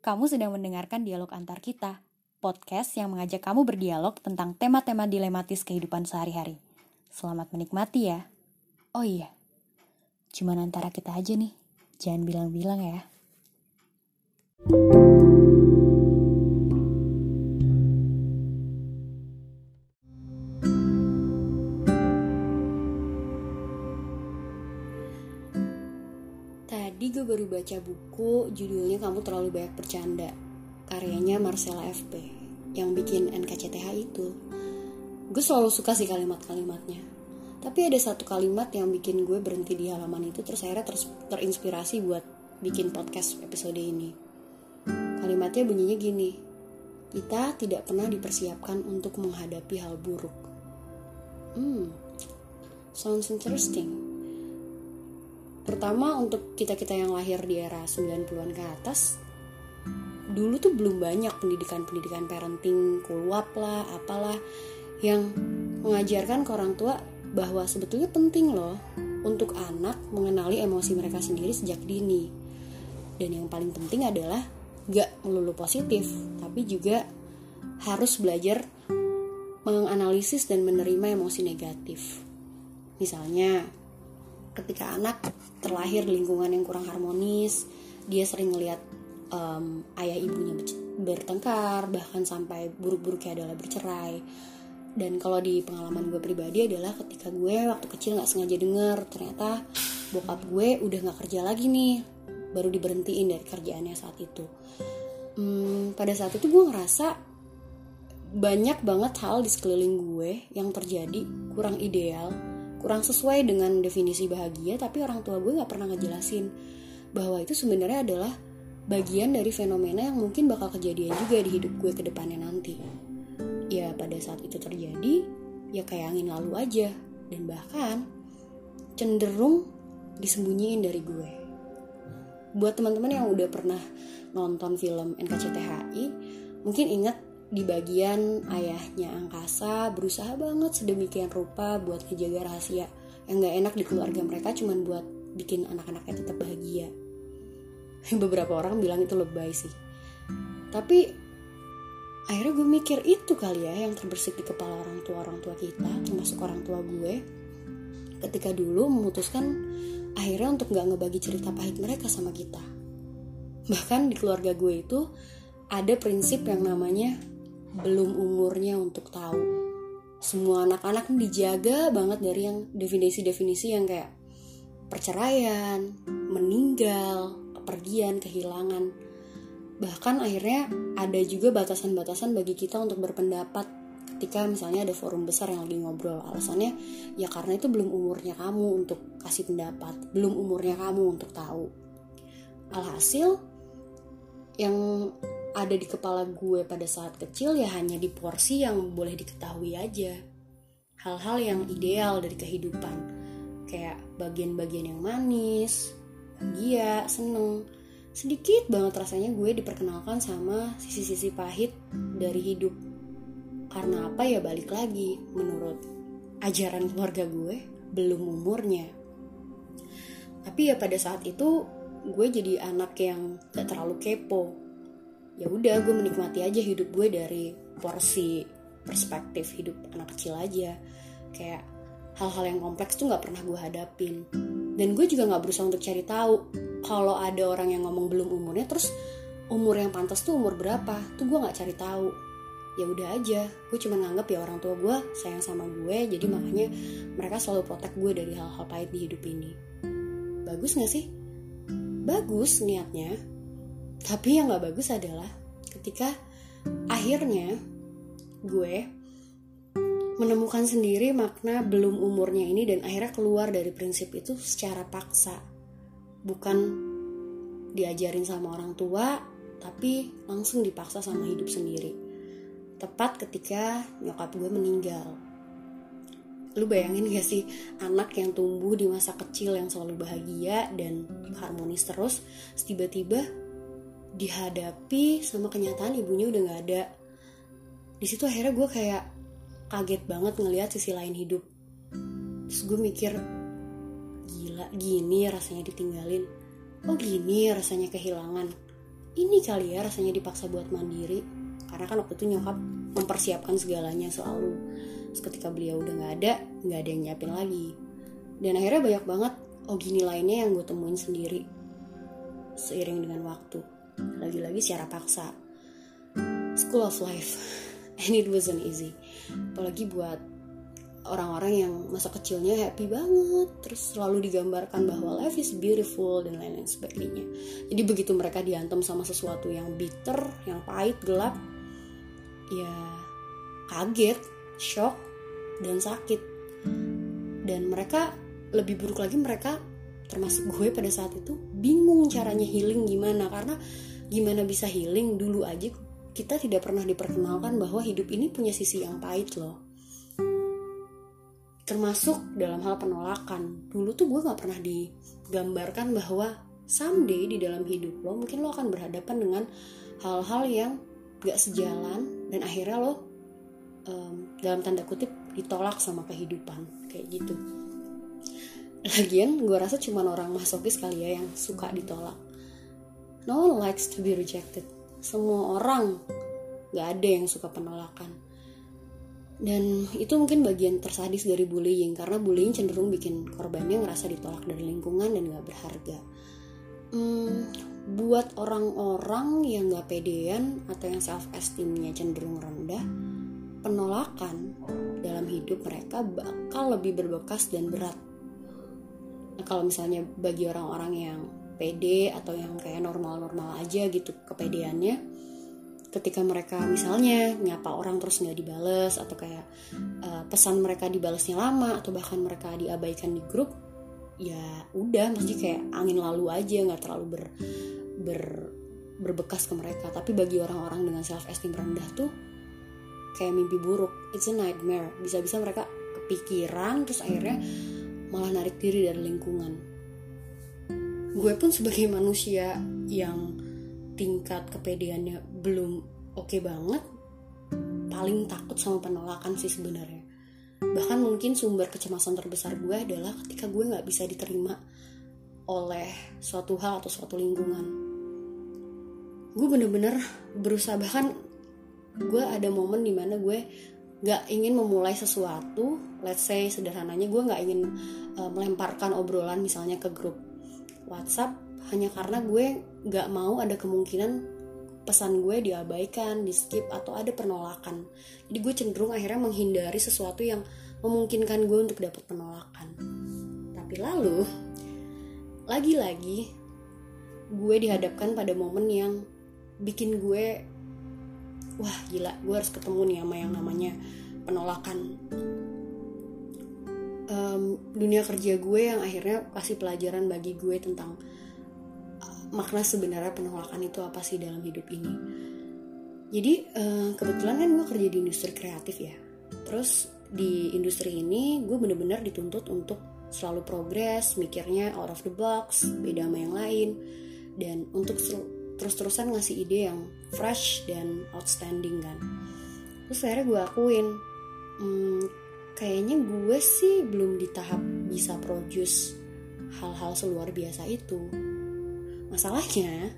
Kamu sedang mendengarkan dialog antar kita, podcast yang mengajak kamu berdialog tentang tema-tema dilematis kehidupan sehari-hari. Selamat menikmati ya. Oh iya, cuman antara kita aja nih, jangan bilang-bilang ya. Tadi gue baru baca buku judulnya Kamu Terlalu Banyak Bercanda. Karyanya Marcella FP Yang bikin NKCTH itu. Gue selalu suka sih kalimat-kalimatnya. Tapi ada satu kalimat yang bikin gue berhenti di halaman itu Terus akhirnya ter terinspirasi buat bikin podcast episode ini. Kalimatnya bunyinya gini Kita tidak pernah dipersiapkan untuk menghadapi hal buruk. Hmm, sounds interesting Pertama untuk kita-kita yang lahir di era 90-an ke atas Dulu tuh belum banyak pendidikan-pendidikan parenting, kuluap lah, apalah Yang mengajarkan ke orang tua bahwa sebetulnya penting loh Untuk anak mengenali emosi mereka sendiri sejak dini. Dan yang paling penting adalah gak melulu positif Tapi juga harus belajar menganalisis dan menerima emosi negatif. Misalnya ketika anak terlahir di lingkungan yang kurang harmonis dia sering ngelihat um, ayah ibunya bertengkar bahkan sampai buruk-buruknya adalah bercerai. Dan kalau di pengalaman gue pribadi adalah ketika gue waktu kecil nggak sengaja denger ternyata bokap gue udah nggak kerja lagi nih baru diberhentiin dari kerjaannya saat itu. Hmm, pada saat itu gue ngerasa banyak banget hal di sekeliling gue yang terjadi kurang ideal kurang sesuai dengan definisi bahagia tapi orang tua gue nggak pernah ngejelasin bahwa itu sebenarnya adalah bagian dari fenomena yang mungkin bakal kejadian juga di hidup gue ke depannya nanti. Ya pada saat itu terjadi ya kayak angin lalu aja. Dan bahkan cenderung disembunyiin dari gue. Buat teman-teman yang udah pernah nonton film NKCTHI mungkin ingat di bagian ayahnya angkasa berusaha banget sedemikian rupa buat ngejaga rahasia. Yang gak enak di keluarga mereka cuman buat bikin anak-anaknya tetap bahagia. Beberapa orang bilang itu lebay sih. Tapi akhirnya gue mikir itu kali ya yang terbersih di kepala orang tua orang tua kita termasuk orang tua gue. Ketika dulu memutuskan akhirnya untuk gak ngebagi cerita pahit mereka sama kita. Bahkan di keluarga gue itu ada prinsip yang namanya belum umurnya untuk tahu. Semua anak-anak dijaga banget dari yang definisi-definisi yang kayak perceraian, meninggal, kepergian, kehilangan. Bahkan akhirnya ada juga batasan-batasan bagi kita untuk berpendapat ketika misalnya ada forum besar yang lagi ngobrol. Alasannya ya karena itu belum umurnya kamu untuk kasih pendapat, belum umurnya kamu untuk tahu. Alhasil yang ada di kepala gue pada saat kecil ya hanya di porsi yang boleh diketahui aja. Hal-hal yang ideal dari kehidupan. Kayak bagian-bagian yang manis, bahagia, seneng. Sedikit banget rasanya gue diperkenalkan sama sisi-sisi pahit dari hidup. Karena apa ya balik lagi menurut ajaran keluarga gue belum umurnya. Tapi ya pada saat itu gue jadi anak yang gak terlalu kepo ya udah gue menikmati aja hidup gue dari porsi perspektif hidup anak kecil aja. Kayak hal-hal yang kompleks tuh nggak pernah gue hadapin. Dan gue juga nggak berusaha untuk cari tahu kalau ada orang yang ngomong belum umurnya terus umur yang pantas tuh umur berapa tuh gue nggak cari tahu. Ya udah aja gue cuma nganggap ya orang tua gue sayang sama gue jadi makanya mereka selalu protek gue dari hal-hal pahit di hidup ini. Bagus gak sih? Bagus niatnya tapi yang gak bagus adalah ketika akhirnya gue menemukan sendiri makna belum umurnya ini dan akhirnya keluar dari prinsip itu secara paksa. Bukan diajarin sama orang tua, tapi langsung dipaksa sama hidup sendiri. Tepat ketika nyokap gue meninggal. Lu bayangin gak sih anak yang tumbuh di masa kecil yang selalu bahagia dan harmonis terus, tiba-tiba dihadapi sama kenyataan ibunya udah nggak ada. Di situ akhirnya gue kayak kaget banget ngelihat sisi lain hidup. Terus gue mikir gila gini rasanya ditinggalin. Oh gini rasanya kehilangan. Ini kali ya rasanya dipaksa buat mandiri. Karena kan waktu itu nyokap mempersiapkan segalanya selalu Terus ketika beliau udah nggak ada nggak ada yang nyiapin lagi. Dan akhirnya banyak banget oh gini lainnya yang gue temuin sendiri seiring dengan waktu lagi-lagi secara paksa. School of life. And it wasn't easy. Apalagi buat orang-orang yang masa kecilnya happy banget. Terus selalu digambarkan bahwa life is beautiful dan lain-lain sebagainya. Jadi begitu mereka diantem sama sesuatu yang bitter yang pahit gelap ya kaget shock dan sakit. Dan mereka lebih buruk lagi mereka termasuk gue pada saat itu bingung caranya healing gimana karena gimana bisa healing dulu aja kita tidak pernah diperkenalkan bahwa hidup ini punya sisi yang pahit loh. Termasuk dalam hal penolakan. Dulu tuh gue gak pernah digambarkan bahwa someday di dalam hidup lo mungkin lo akan berhadapan dengan hal-hal yang gak sejalan dan akhirnya lo um, dalam tanda kutip ditolak sama kehidupan kayak gitu lagian gue rasa cuma orang masokis kali ya yang suka ditolak. No one likes to be rejected. Semua orang gak ada yang suka penolakan. Dan itu mungkin bagian tersadis dari bullying karena bullying cenderung bikin korbannya ngerasa ditolak dari lingkungan dan gak berharga. Hmm, buat orang-orang yang gak pedean atau yang self esteemnya cenderung rendah penolakan dalam hidup mereka bakal lebih berbekas dan berat kalau misalnya bagi orang-orang yang pede atau yang kayak normal-normal aja gitu kepedeannya ketika mereka misalnya nyapa orang terus nggak dibales atau kayak uh, pesan mereka dibalesnya lama atau bahkan mereka diabaikan di grup ya udah mesti kayak angin lalu aja nggak terlalu ber, ber berbekas ke mereka. Tapi bagi orang-orang dengan self esteem rendah tuh kayak mimpi buruk. It's a nightmare. Bisa-bisa mereka kepikiran terus akhirnya malah narik diri dari lingkungan. Gue pun sebagai manusia yang tingkat kepedeannya belum oke okay banget paling takut sama penolakan sih sebenarnya. Bahkan mungkin sumber kecemasan terbesar gue adalah ketika gue nggak bisa diterima oleh suatu hal atau suatu lingkungan. Gue bener-bener berusaha bahkan gue ada momen di mana gue nggak ingin memulai sesuatu let's say sederhananya gue nggak ingin uh, melemparkan obrolan misalnya ke grup WhatsApp hanya karena gue gak mau ada kemungkinan pesan gue diabaikan, di skip atau ada penolakan. Jadi gue cenderung akhirnya menghindari sesuatu yang memungkinkan gue untuk dapat penolakan. Tapi lalu lagi-lagi gue dihadapkan pada momen yang bikin gue wah gila gue harus ketemu nih sama yang namanya penolakan. Um, dunia kerja gue yang akhirnya kasih pelajaran bagi gue tentang makna sebenarnya penolakan itu apa sih dalam hidup ini. Jadi uh, kebetulan kan gue kerja di industri kreatif ya. Terus di industri ini gue bener-bener dituntut untuk selalu progres mikirnya out of the box beda sama yang lain. Dan untuk terus-terusan ngasih ide yang fresh dan outstanding kan terus akhirnya gue akuin hmm, kayaknya gue sih belum di tahap bisa produce hal-hal seluar biasa itu Masalahnya,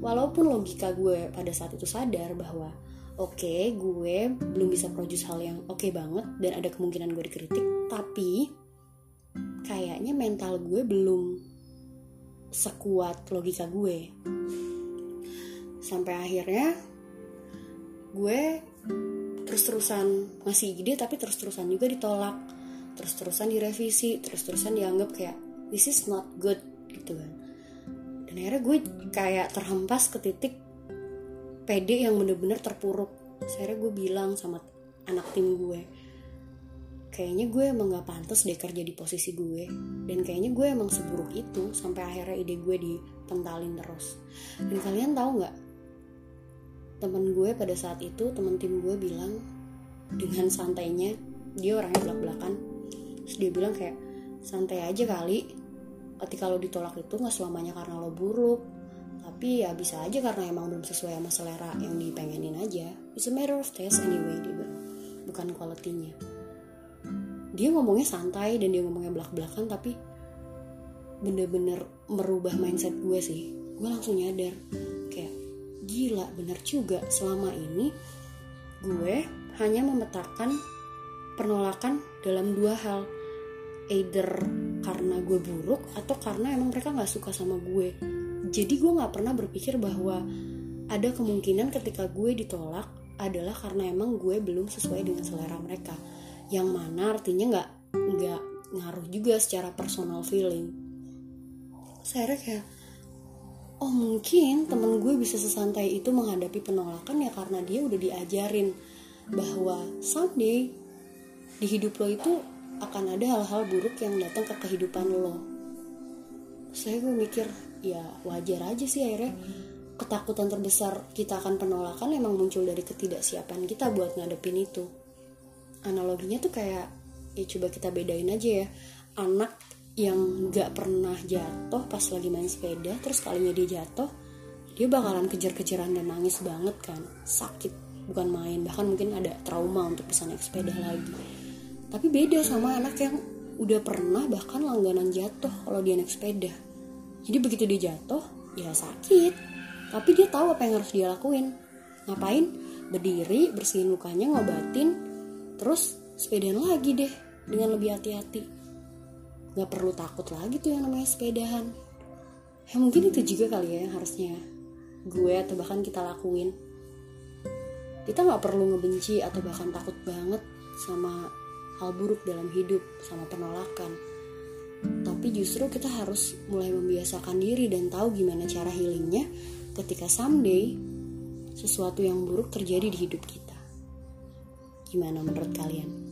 walaupun logika gue pada saat itu sadar bahwa oke okay, gue belum bisa produce hal yang oke okay banget dan ada kemungkinan gue dikritik, tapi kayaknya mental gue belum sekuat logika gue. Sampai akhirnya gue terus-terusan ngasih ide tapi terus-terusan juga ditolak. Terus-terusan direvisi terus-terusan dianggap kayak this is not good gitu kan. Dan akhirnya gue kayak terhempas ke titik pede yang bener-bener terpuruk. Akhirnya gue bilang sama anak tim gue kayaknya gue emang gak pantas deh kerja di posisi gue dan kayaknya gue emang seburuk itu sampai akhirnya ide gue dipentalin terus. Dan kalian tahu nggak temen gue pada saat itu temen tim gue bilang dengan santainya dia orangnya belak belakan terus dia bilang kayak santai aja kali. Ketika lo ditolak itu nggak selamanya karena lo buruk tapi ya bisa aja karena emang belum sesuai sama selera yang dipengenin aja. It's a matter of taste anyway dia bilang. Bukan quality-nya. Dia ngomongnya santai dan dia ngomongnya belak-belakan tapi bener-bener merubah mindset gue sih. Gue langsung nyadar kayak gila bener juga. Selama ini gue hanya memetakan penolakan dalam dua hal. Either karena gue buruk atau karena emang mereka nggak suka sama gue. Jadi gue nggak pernah berpikir bahwa ada kemungkinan ketika gue ditolak adalah karena emang gue belum sesuai dengan selera mereka. Yang mana artinya nggak nggak ngaruh juga secara personal feeling. Saya kayak oh mungkin temen gue bisa sesantai itu menghadapi penolakan ya karena dia udah diajarin bahwa someday di hidup lo itu akan ada hal-hal buruk yang datang ke kehidupan lo. Saya gue mikir ya wajar aja sih akhirnya. Ketakutan terbesar kita akan penolakan emang muncul dari ketidaksiapan kita buat ngadepin itu. Analoginya tuh kayak ya coba kita bedain aja ya. Anak yang gak pernah jatuh pas lagi main sepeda terus kalinya dia jatuh dia bakalan kejar-kejaran dan nangis banget kan. Sakit bukan main bahkan mungkin ada trauma untuk bisa naik sepeda lagi. Tapi beda sama anak yang udah pernah bahkan langganan jatuh kalau dia naik sepeda. Jadi begitu dia jatuh ya sakit. Tapi dia tahu apa yang harus dia lakuin. Ngapain? Berdiri bersihin lukanya ngobatin terus sepedaan lagi deh dengan lebih hati-hati nggak perlu takut lagi tuh yang namanya sepedahan. Ya mungkin itu juga kali ya yang harusnya gue atau bahkan kita lakuin. Kita nggak perlu ngebenci atau bahkan takut banget sama hal buruk dalam hidup sama penolakan. Tapi justru kita harus mulai membiasakan diri dan tahu gimana cara healingnya ketika someday sesuatu yang buruk terjadi di hidup kita. Gimana menurut kalian